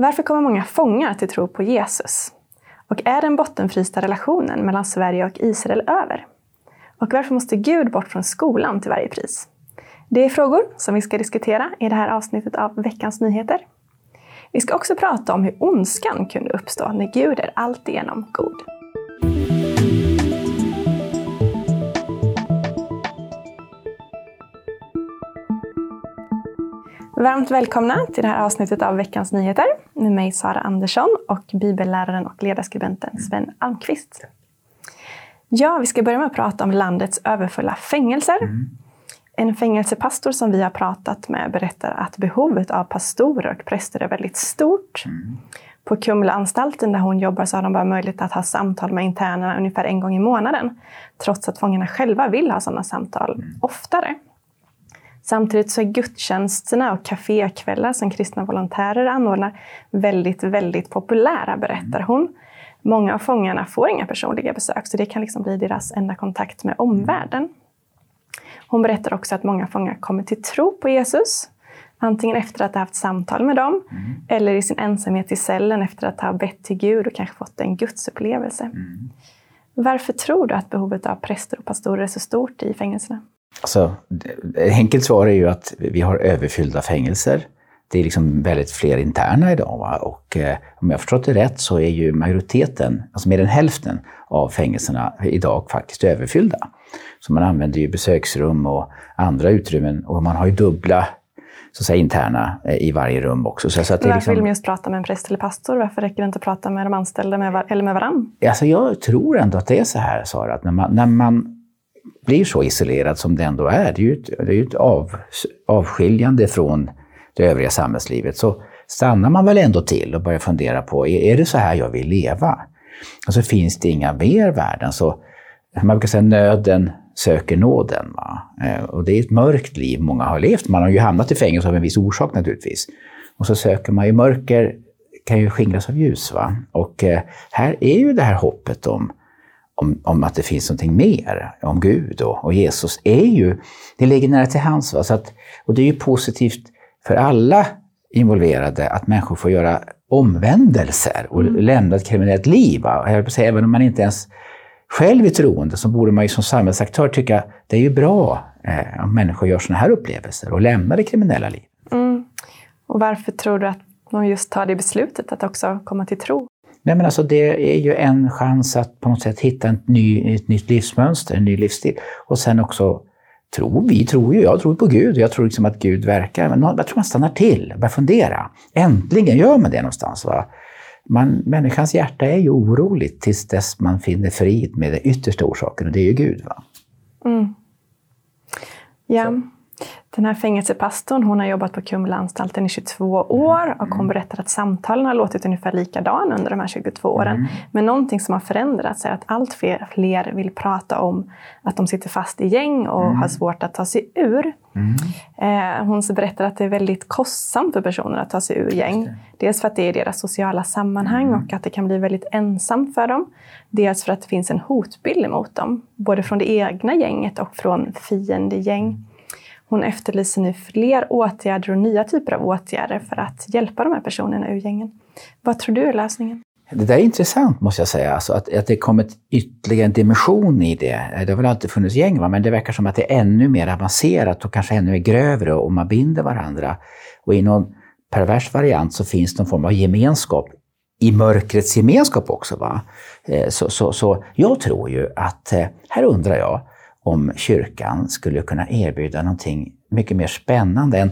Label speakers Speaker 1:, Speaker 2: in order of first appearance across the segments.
Speaker 1: Varför kommer många fångar till tro på Jesus? Och är den bottenfrysta relationen mellan Sverige och Israel över? Och varför måste Gud bort från skolan till varje pris? Det är frågor som vi ska diskutera i det här avsnittet av veckans nyheter. Vi ska också prata om hur ondskan kunde uppstå när Gud är alltigenom god. Varmt välkomna till det här avsnittet av veckans nyheter med mig Sara Andersson och bibelläraren och ledarskribenten Sven Almqvist. Ja, vi ska börja med att prata om landets överfulla fängelser. Mm. En fängelsepastor som vi har pratat med berättar att behovet av pastorer och präster är väldigt stort. Mm. På Kumlaanstalten där hon jobbar så har de bara möjlighet att ha samtal med internerna ungefär en gång i månaden. Trots att fångarna själva vill ha sådana samtal mm. oftare. Samtidigt så är gudstjänsterna och kafékvällar som kristna volontärer anordnar väldigt, väldigt populära, berättar hon. Många av fångarna får inga personliga besök, så det kan liksom bli deras enda kontakt med omvärlden. Hon berättar också att många fångar kommer till tro på Jesus, antingen efter att ha haft samtal med dem, mm. eller i sin ensamhet i cellen efter att ha bett till Gud och kanske fått en gudsupplevelse. Mm. Varför tror du att behovet av präster och pastorer är så stort i fängelserna?
Speaker 2: Alltså, ett enkelt svar är ju att vi har överfyllda fängelser. Det är liksom väldigt fler interna idag. Va? Och eh, om jag förstått det rätt så är ju majoriteten, alltså mer än hälften av fängelserna idag faktiskt överfyllda. Så man använder ju besöksrum och andra utrymmen och man har ju dubbla så att säga, interna eh, i varje rum också. Så,
Speaker 1: så att det Varför liksom... vill man just prata med en präst eller pastor? Varför räcker det inte att prata med de anställda med, eller med varandra?
Speaker 2: Alltså jag tror ändå att det är så här, Sara, att när man, när man blir så isolerad som det ändå är, det är ju ett, det är ett av, avskiljande från det övriga samhällslivet, så stannar man väl ändå till och börjar fundera på, är, är det så här jag vill leva? Och så finns det inga mer värden. Så man brukar säga nöden söker nåden. Va? Eh, och det är ett mörkt liv många har levt. Man har ju hamnat i fängelse av en viss orsak naturligtvis. Och så söker man ju mörker, kan ju skingras av ljus. Va? Och eh, här är ju det här hoppet om om, om att det finns någonting mer, om Gud och, och Jesus, är ju, det ligger nära till hands. Va? Så att, och det är ju positivt för alla involverade att människor får göra omvändelser och mm. lämna ett kriminellt liv. Va? Säga, även om man inte ens själv är troende så borde man ju som samhällsaktör tycka det är ju bra eh, om människor gör sådana här upplevelser och lämnar det kriminella livet. Mm.
Speaker 1: Och varför tror du att de just tar det beslutet att också komma till tro?
Speaker 2: Nej, men alltså det är ju en chans att på något sätt hitta ett, ny, ett nytt livsmönster, en ny livsstil. Och sen också tro, vi tror ju, jag tror på Gud, jag tror liksom att Gud verkar. Men jag tror man stannar till, börjar fundera. Äntligen gör man det någonstans. Va? Man, människans hjärta är ju oroligt tills dess man finner frid med den yttersta orsaken och det är ju Gud. Va? Mm.
Speaker 1: Ja. Så. Den här fängelsepastorn hon har jobbat på Kumlaanstalten i 22 år och hon mm. berättar att samtalen har låtit ungefär likadana under de här 22 åren. Mm. Men någonting som har förändrats är att allt fler vill prata om att de sitter fast i gäng och mm. har svårt att ta sig ur. Mm. Eh, hon berättar att det är väldigt kostsamt för personer att ta sig ur gäng. Dels för att det är deras sociala sammanhang mm. och att det kan bli väldigt ensamt för dem. Dels för att det finns en hotbild emot dem, både från det egna gänget och från fiendegäng. Hon efterlyser nu fler åtgärder och nya typer av åtgärder för att hjälpa de här personerna ur gängen. Vad tror du är lösningen?
Speaker 2: Det där är intressant måste jag säga, alltså att, att det kommit ytterligare en dimension i det. Det har väl alltid funnits gäng, va? men det verkar som att det är ännu mer avancerat och kanske ännu grövre och man binder varandra. Och i någon pervers variant så finns det någon form av gemenskap i mörkrets gemenskap också. Va? Eh, så, så, så jag tror ju att, eh, här undrar jag, om kyrkan skulle kunna erbjuda någonting mycket mer spännande än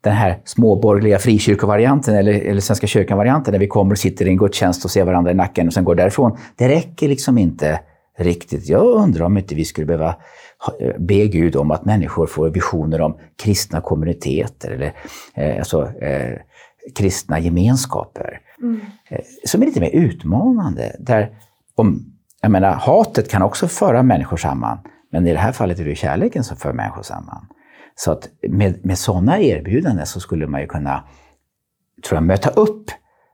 Speaker 2: den här småborgerliga frikyrkovarianten eller, eller Svenska kyrkan-varianten där vi kommer och sitter i en gudstjänst och ser varandra i nacken och sen går därifrån. Det räcker liksom inte riktigt. Jag undrar om inte vi skulle behöva eh, be Gud om att människor får visioner om kristna kommuniteter eller eh, alltså, eh, kristna gemenskaper. Mm. Eh, som är lite mer utmanande. Där, om, jag menar, hatet kan också föra människor samman. Men i det här fallet är det kärleken som för människor samman. Så att med, med sådana erbjudanden så skulle man ju kunna, tror jag, möta upp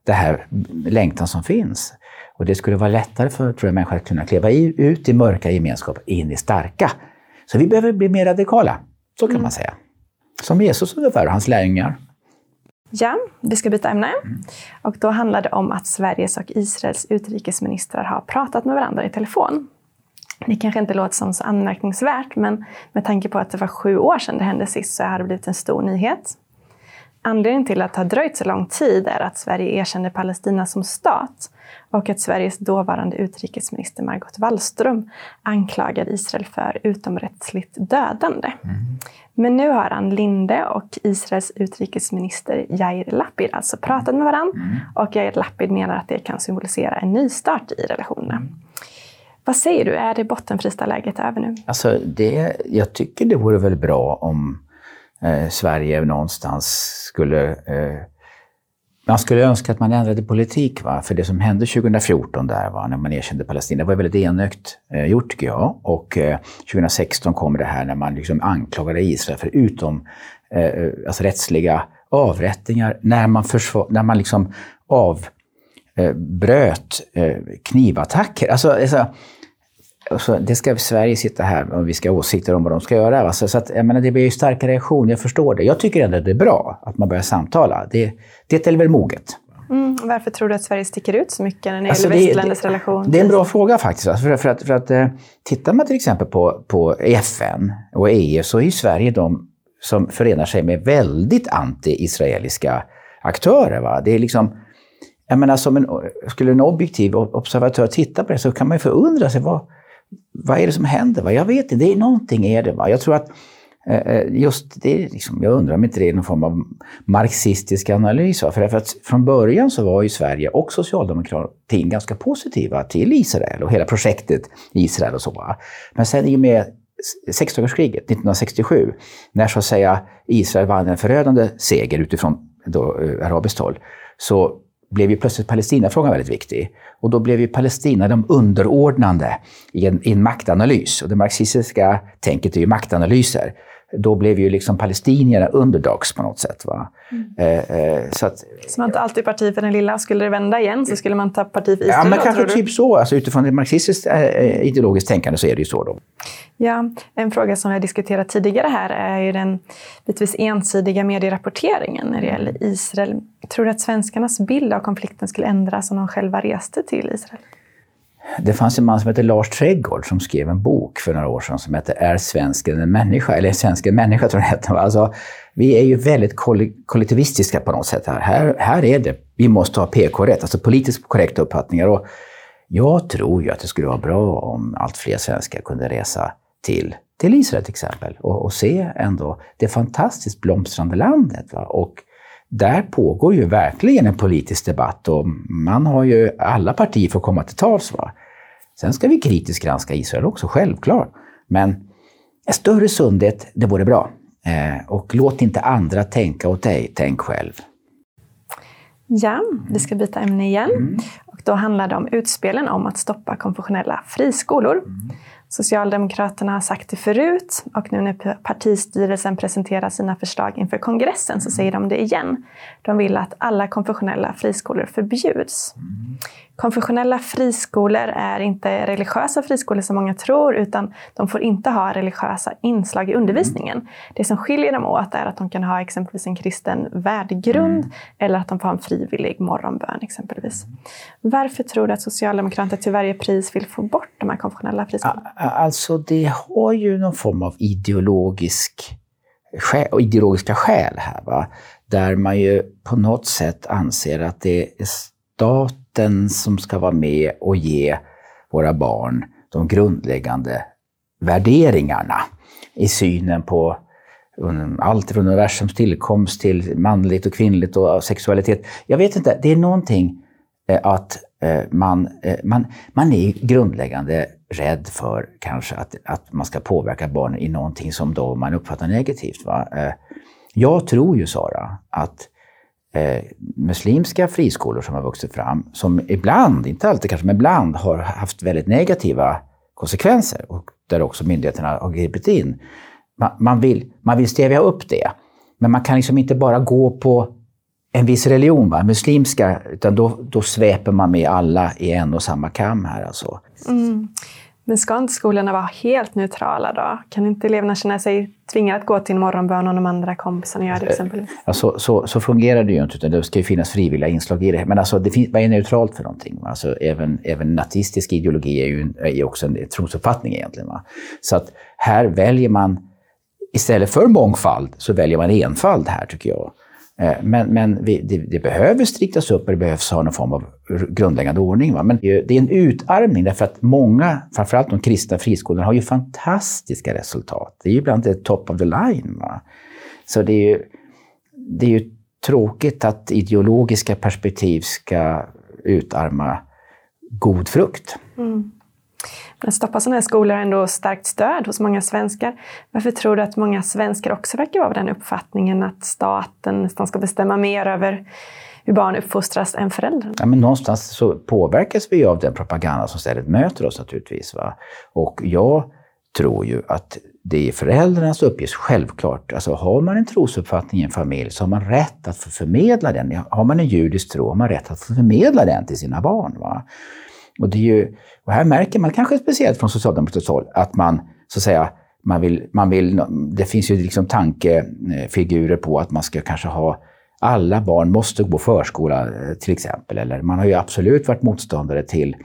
Speaker 2: det här längtan som finns. Och det skulle vara lättare för tror jag, människor att kunna kliva ut i mörka gemenskaper, in i starka. Så vi behöver bli mer radikala, så kan mm. man säga. Som Jesus ungefär, och hans lärjungar.
Speaker 1: Ja, vi ska byta ämne. Och då handlar det om att Sveriges och Israels utrikesministrar har pratat med varandra i telefon. Det kanske inte låter som så anmärkningsvärt, men med tanke på att det var sju år sedan det hände sist så har det blivit en stor nyhet. Anledningen till att det har dröjt så lång tid är att Sverige erkände Palestina som stat och att Sveriges dåvarande utrikesminister Margot Wallström anklagade Israel för utomrättsligt dödande. Mm. Men nu har Ann Linde och Israels utrikesminister Yair Lapid alltså pratat med varandra mm. och Yair Lapid menar att det kan symbolisera en nystart i relationerna. Vad säger du, är det bottenfrista läget över nu?
Speaker 2: Alltså det, jag tycker det vore väl bra om eh, Sverige någonstans skulle eh, man skulle önska att man ändrade politik, va? för det som hände 2014 där, va? när man erkände Palestina, var väldigt enögt eh, gjort tycker jag. Och eh, 2016 kom det här när man liksom anklagade Israel för utom eh, alltså rättsliga avrättningar, när man, när man liksom avbröt eh, eh, knivattacker. Alltså, alltså, så det ska Sverige sitta här och vi ska ha åsikter om vad de ska göra. Va? Så, så att, jag menar, det blir ju starka reaktioner, jag förstår det. Jag tycker ändå att det är bra att man börjar samtala. Det, det är väl moget.
Speaker 1: Mm, varför tror du att Sverige sticker ut så mycket när det alltså gäller västländers relation?
Speaker 2: Det är en bra fråga faktiskt. Alltså för, för, att, för att eh, tittar man till exempel på, på FN och EU så är ju Sverige de som förenar sig med väldigt anti-israeliska aktörer. Va? Det är liksom, jag menar, som en, skulle en objektiv observatör titta på det så kan man ju förundra sig. Vad, vad är det som händer? Va? Jag vet inte, det är någonting är det. Va? Jag tror att eh, eh just det, liksom, jag undrar om inte det är någon form av marxistisk analys. Va? För, att från början så var ju Sverige och socialdemokratin ganska positiva till Israel och hela projektet Israel och så. Va? Men sen i och med sexdagarskriget 1967, när så att säga Israel vann en förödande seger utifrån då, eh, arabiskt håll, så blev ju plötsligt Palestinafrågan väldigt viktig. Och då blev ju Palestina de underordnande i en, i en maktanalys. Och det marxistiska tänket är ju maktanalyser då blev ju liksom palestinierna underdogs på något sätt. Va? Mm. Eh,
Speaker 1: eh, så, att, så man tar alltid parti för den lilla. Skulle det vända igen så skulle man ta parti för Israel?
Speaker 2: Ja, men kanske typ så. Alltså, utifrån ett marxistiskt eh, ideologiskt tänkande så är det ju så. Då.
Speaker 1: Ja, en fråga som vi har diskuterat tidigare här är ju den bitvis ensidiga medierapporteringen när det gäller Israel. Tror du att svenskarnas bild av konflikten skulle ändras om de själva reste till Israel?
Speaker 2: Det fanns en man som hette Lars Trädgård som skrev en bok för några år sedan som hette Är svensken en människa? Eller Är svensken en människa tror jag den hette. Alltså, vi är ju väldigt kollektivistiska på något sätt. Här. Här, här är det, vi måste ha PK-rätt, alltså politiskt korrekta uppfattningar. Och jag tror ju att det skulle vara bra om allt fler svenskar kunde resa till, till Israel till exempel och, och se ändå det fantastiskt blomstrande landet. Va? Och där pågår ju verkligen en politisk debatt och man har ju, alla partier får komma till tals. Va? Sen ska vi kritiskt granska Israel också, självklart. Men en större sundhet, det vore bra. Eh, och låt inte andra tänka åt dig, tänk själv.
Speaker 1: Ja, vi ska byta ämne igen. Mm. Och då handlar det om utspelen om att stoppa konfessionella friskolor. Mm. Socialdemokraterna har sagt det förut och nu när partistyrelsen presenterar sina förslag inför kongressen så säger de det igen. De vill att alla konfessionella friskolor förbjuds. Mm. Konfessionella friskolor är inte religiösa friskolor som många tror, utan de får inte ha religiösa inslag i undervisningen. Det som skiljer dem åt är att de kan ha exempelvis en kristen värdegrund mm. eller att de får ha en frivillig morgonbön exempelvis. Varför tror du att Socialdemokraterna till varje pris vill få bort de här konfessionella friskolorna?
Speaker 2: Alltså, det har ju någon form av ideologisk ideologiska skäl här. Va? Där man ju på något sätt anser att det är staten som ska vara med och ge våra barn de grundläggande värderingarna i synen på allt från universums tillkomst till manligt och kvinnligt och sexualitet. Jag vet inte, det är någonting eh, att eh, man, eh, man, man är grundläggande rädd för kanske att, att man ska påverka barnen i någonting som då man uppfattar negativt. Va? Jag tror ju, Sara, att eh, muslimska friskolor som har vuxit fram, som ibland, inte alltid kanske, men ibland har haft väldigt negativa konsekvenser och där också myndigheterna har gripit in. Man, man, vill, man vill stävja upp det, men man kan liksom inte bara gå på en viss religion, va? muslimska, utan då, då sveper man med alla i en och samma kam här. Alltså.
Speaker 1: Mm. Men ska inte skolorna vara helt neutrala då? Kan inte eleverna känna sig tvingade att gå till en morgonbön om de andra kompisarna gör det exempelvis?
Speaker 2: Ja, så, så, så, fungerar det ju inte, utan det ska ju finnas frivilliga inslag i det. Men alltså, det finns, vad är neutralt för någonting? Alltså, även, även nazistisk ideologi är ju är också en trosuppfattning egentligen. Va? Så att här väljer man, istället för mångfald, så väljer man enfald här tycker jag. Eh, men, men vi, det, det, behöver striktas upp och det behövs ha någon form av grundläggande ordning. Va? Men det är en utarmning därför att många, framförallt de kristna friskolorna, har ju fantastiska resultat. Det är ju ibland det top of the line. Va? Så det är, ju, det är ju tråkigt att ideologiska perspektiv ska utarma god frukt. Mm.
Speaker 1: Men Stoppa sådana här skolor har ändå starkt stöd hos många svenskar. Varför tror du att många svenskar också verkar vara av den uppfattningen att staten nästan ska bestämma mer över hur barn uppfostras än föräldrarna?
Speaker 2: Ja, men någonstans så påverkas vi av den propaganda som ständigt möter oss naturligtvis. Va? Och jag tror ju att det är föräldrarnas uppgift, självklart. Alltså har man en trosuppfattning i en familj så har man rätt att få förmedla den. Har man en judisk tro har man rätt att få förmedla den till sina barn. Va? Och, det är ju, och här märker man kanske speciellt från socialdemokratiskt håll att man så att säga man vill, man vill, det finns ju liksom tankefigurer på att man ska kanske ha alla barn måste gå förskola eh, till exempel. Eller man har ju absolut varit motståndare till,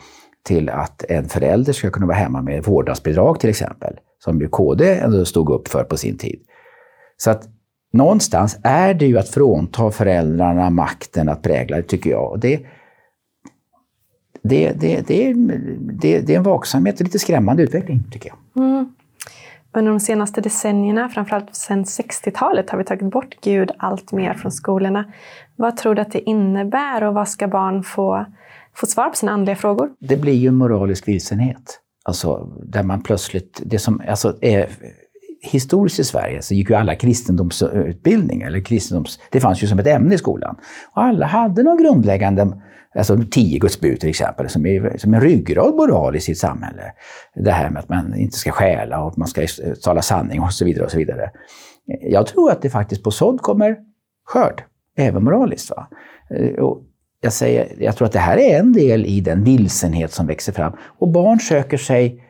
Speaker 2: till att en förälder ska kunna vara hemma med vårdnadsbidrag till exempel. Som ju KD ändå stod upp för på sin tid. Så att någonstans är det ju att frånta föräldrarna makten att prägla det, tycker jag. Och det, det, det, det, det, det är en vaksamhet och lite skrämmande utveckling, tycker jag. Mm.
Speaker 1: Under de senaste decennierna, framförallt sedan 60-talet, har vi tagit bort Gud allt mer från skolorna. Vad tror du att det innebär och vad ska barn få, få svar på sina andliga frågor?
Speaker 2: Det blir ju moralisk vilsenhet. Alltså, där man plötsligt, det som alltså, är historiskt i Sverige så gick ju alla kristendomsutbildning. eller kristendoms, det fanns ju som ett ämne i skolan. Och alla hade någon grundläggande Alltså tio Guds bud till exempel, som är som en ryggrad moral i sitt samhälle. Det här med att man inte ska stjäla och att man ska tala sanning och så vidare. och så vidare. Jag tror att det faktiskt på sådd kommer skörd, även moraliskt. Va? Eh, och jag, säger, jag tror att det här är en del i den vilsenhet som växer fram. Och barn söker sig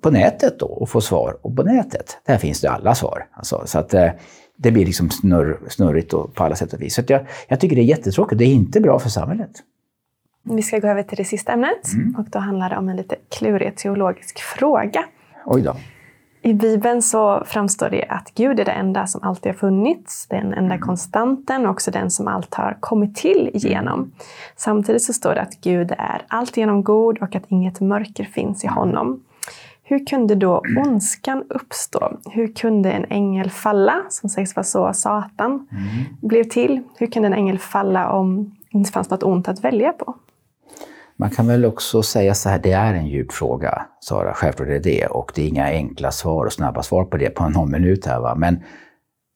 Speaker 2: på nätet då och får svar. Och på nätet, där finns det alla svar. Alltså, så att, eh, det blir liksom snurr, snurrigt på alla sätt och vis. Så jag, jag tycker det är jättetråkigt. Det är inte bra för samhället.
Speaker 1: Vi ska gå över till det sista ämnet mm. och då handlar det om en lite klurig teologisk fråga.
Speaker 2: Oj då.
Speaker 1: I Bibeln så framstår det att Gud är det enda som alltid har funnits, den enda mm. konstanten och också den som allt har kommit till genom. Samtidigt så står det att Gud är alltigenom god och att inget mörker finns i mm. honom. Hur kunde då ondskan uppstå? Hur kunde en ängel falla, som sägs vara så Satan mm. blev till? Hur kunde en ängel falla om det inte fanns något ont att välja på?
Speaker 2: Man kan väl också säga så här, det är en djup fråga, Sara. Självklart är det det. Och det är inga enkla svar och snabba svar på det på någon minut här. Va? Men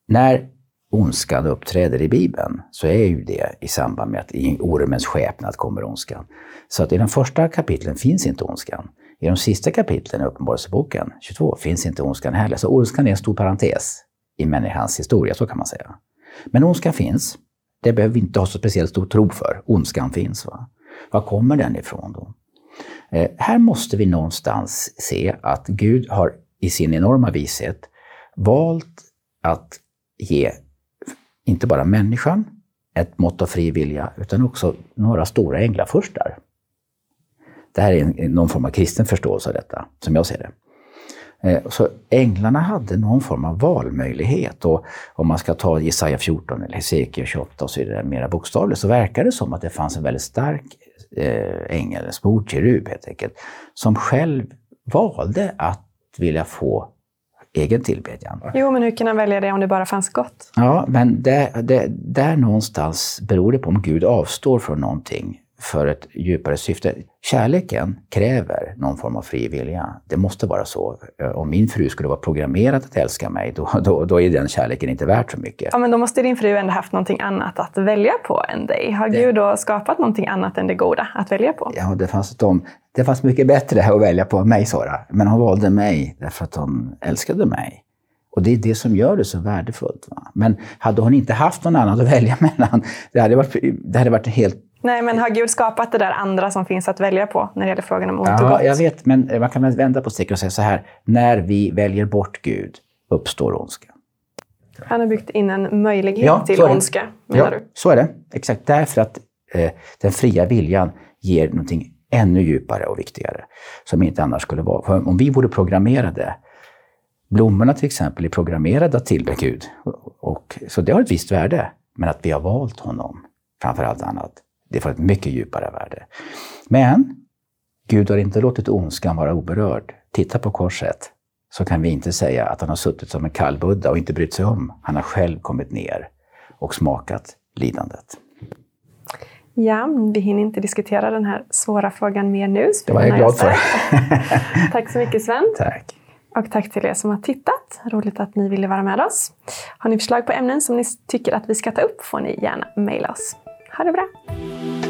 Speaker 2: när ondskan uppträder i Bibeln så är ju det i samband med att i ormens skepnad kommer ondskan. Så att i de första kapitlen finns inte ondskan. I de sista kapitlen i Uppenbarelseboken, 22, finns inte ondskan heller. Så ondskan är en stor parentes i människans historia, så kan man säga. Men ondskan finns. Det behöver vi inte ha så speciellt stor tro för. Ondskan finns. Va? Var kommer den ifrån då? Eh, här måste vi någonstans se att Gud har i sin enorma vishet valt att ge inte bara människan ett mått av fri vilja, utan också några stora änglafurstar. Det här är någon form av kristen förståelse av detta, som jag ser det. Eh, så änglarna hade någon form av valmöjlighet. Och om man ska ta Jesaja 14 eller Hesekiel 28 och så vidare mera bokstavligt så verkar det som att det fanns en väldigt stark eh, ängel, en sporkerub helt enkelt, som själv valde att vilja få egen tillbedjan.
Speaker 1: Jo, men hur kan han välja det om det bara fanns gott?
Speaker 2: Ja, men det, det, där någonstans beror det på om Gud avstår från någonting för ett djupare syfte. Kärleken kräver någon form av fri vilja. Det måste vara så. Om min fru skulle vara programmerad att älska mig, då, då, då är den kärleken inte värt så mycket.
Speaker 1: Ja, men då måste din fru ändå haft någonting annat att välja på än dig. Har det... Gud då skapat någonting annat än det goda att välja på?
Speaker 2: Ja, det fanns, de, det fanns mycket bättre att välja på än mig, Sara. Men hon valde mig därför att hon älskade mig. Och det är det som gör det så värdefullt. Va? Men hade hon inte haft någon annan att välja mellan, det hade varit, det hade varit helt
Speaker 1: Nej, men har Gud skapat det där andra som finns att välja på när det gäller frågan om ont och
Speaker 2: Ja,
Speaker 1: gott?
Speaker 2: jag vet, men man kan väl vända på steken och säga så här. När vi väljer bort Gud uppstår ondska.
Speaker 1: Han har byggt in en möjlighet
Speaker 2: Ja,
Speaker 1: till ondska, menar
Speaker 2: Ja,
Speaker 1: du?
Speaker 2: så är det. Exakt därför att eh, den fria viljan ger någonting ännu djupare och viktigare som inte annars skulle vara. För om vi vore programmerade, blommorna till exempel är programmerade till Gud, och, och, så det har ett visst värde. Men att vi har valt honom framför allt annat, det får ett mycket djupare värde. Men Gud har inte låtit ondskan vara oberörd. Titta på korset, så kan vi inte säga att han har suttit som en kallbudda och inte brytt sig om. Han har själv kommit ner och smakat lidandet.
Speaker 1: Ja, vi hinner inte diskutera den här svåra frågan mer nu. så
Speaker 2: Det var jag glad för.
Speaker 1: Tack så mycket Sven.
Speaker 2: Tack.
Speaker 1: Och tack till er som har tittat. Roligt att ni ville vara med oss. Har ni förslag på ämnen som ni tycker att vi ska ta upp får ni gärna mejla oss. Ha det bra!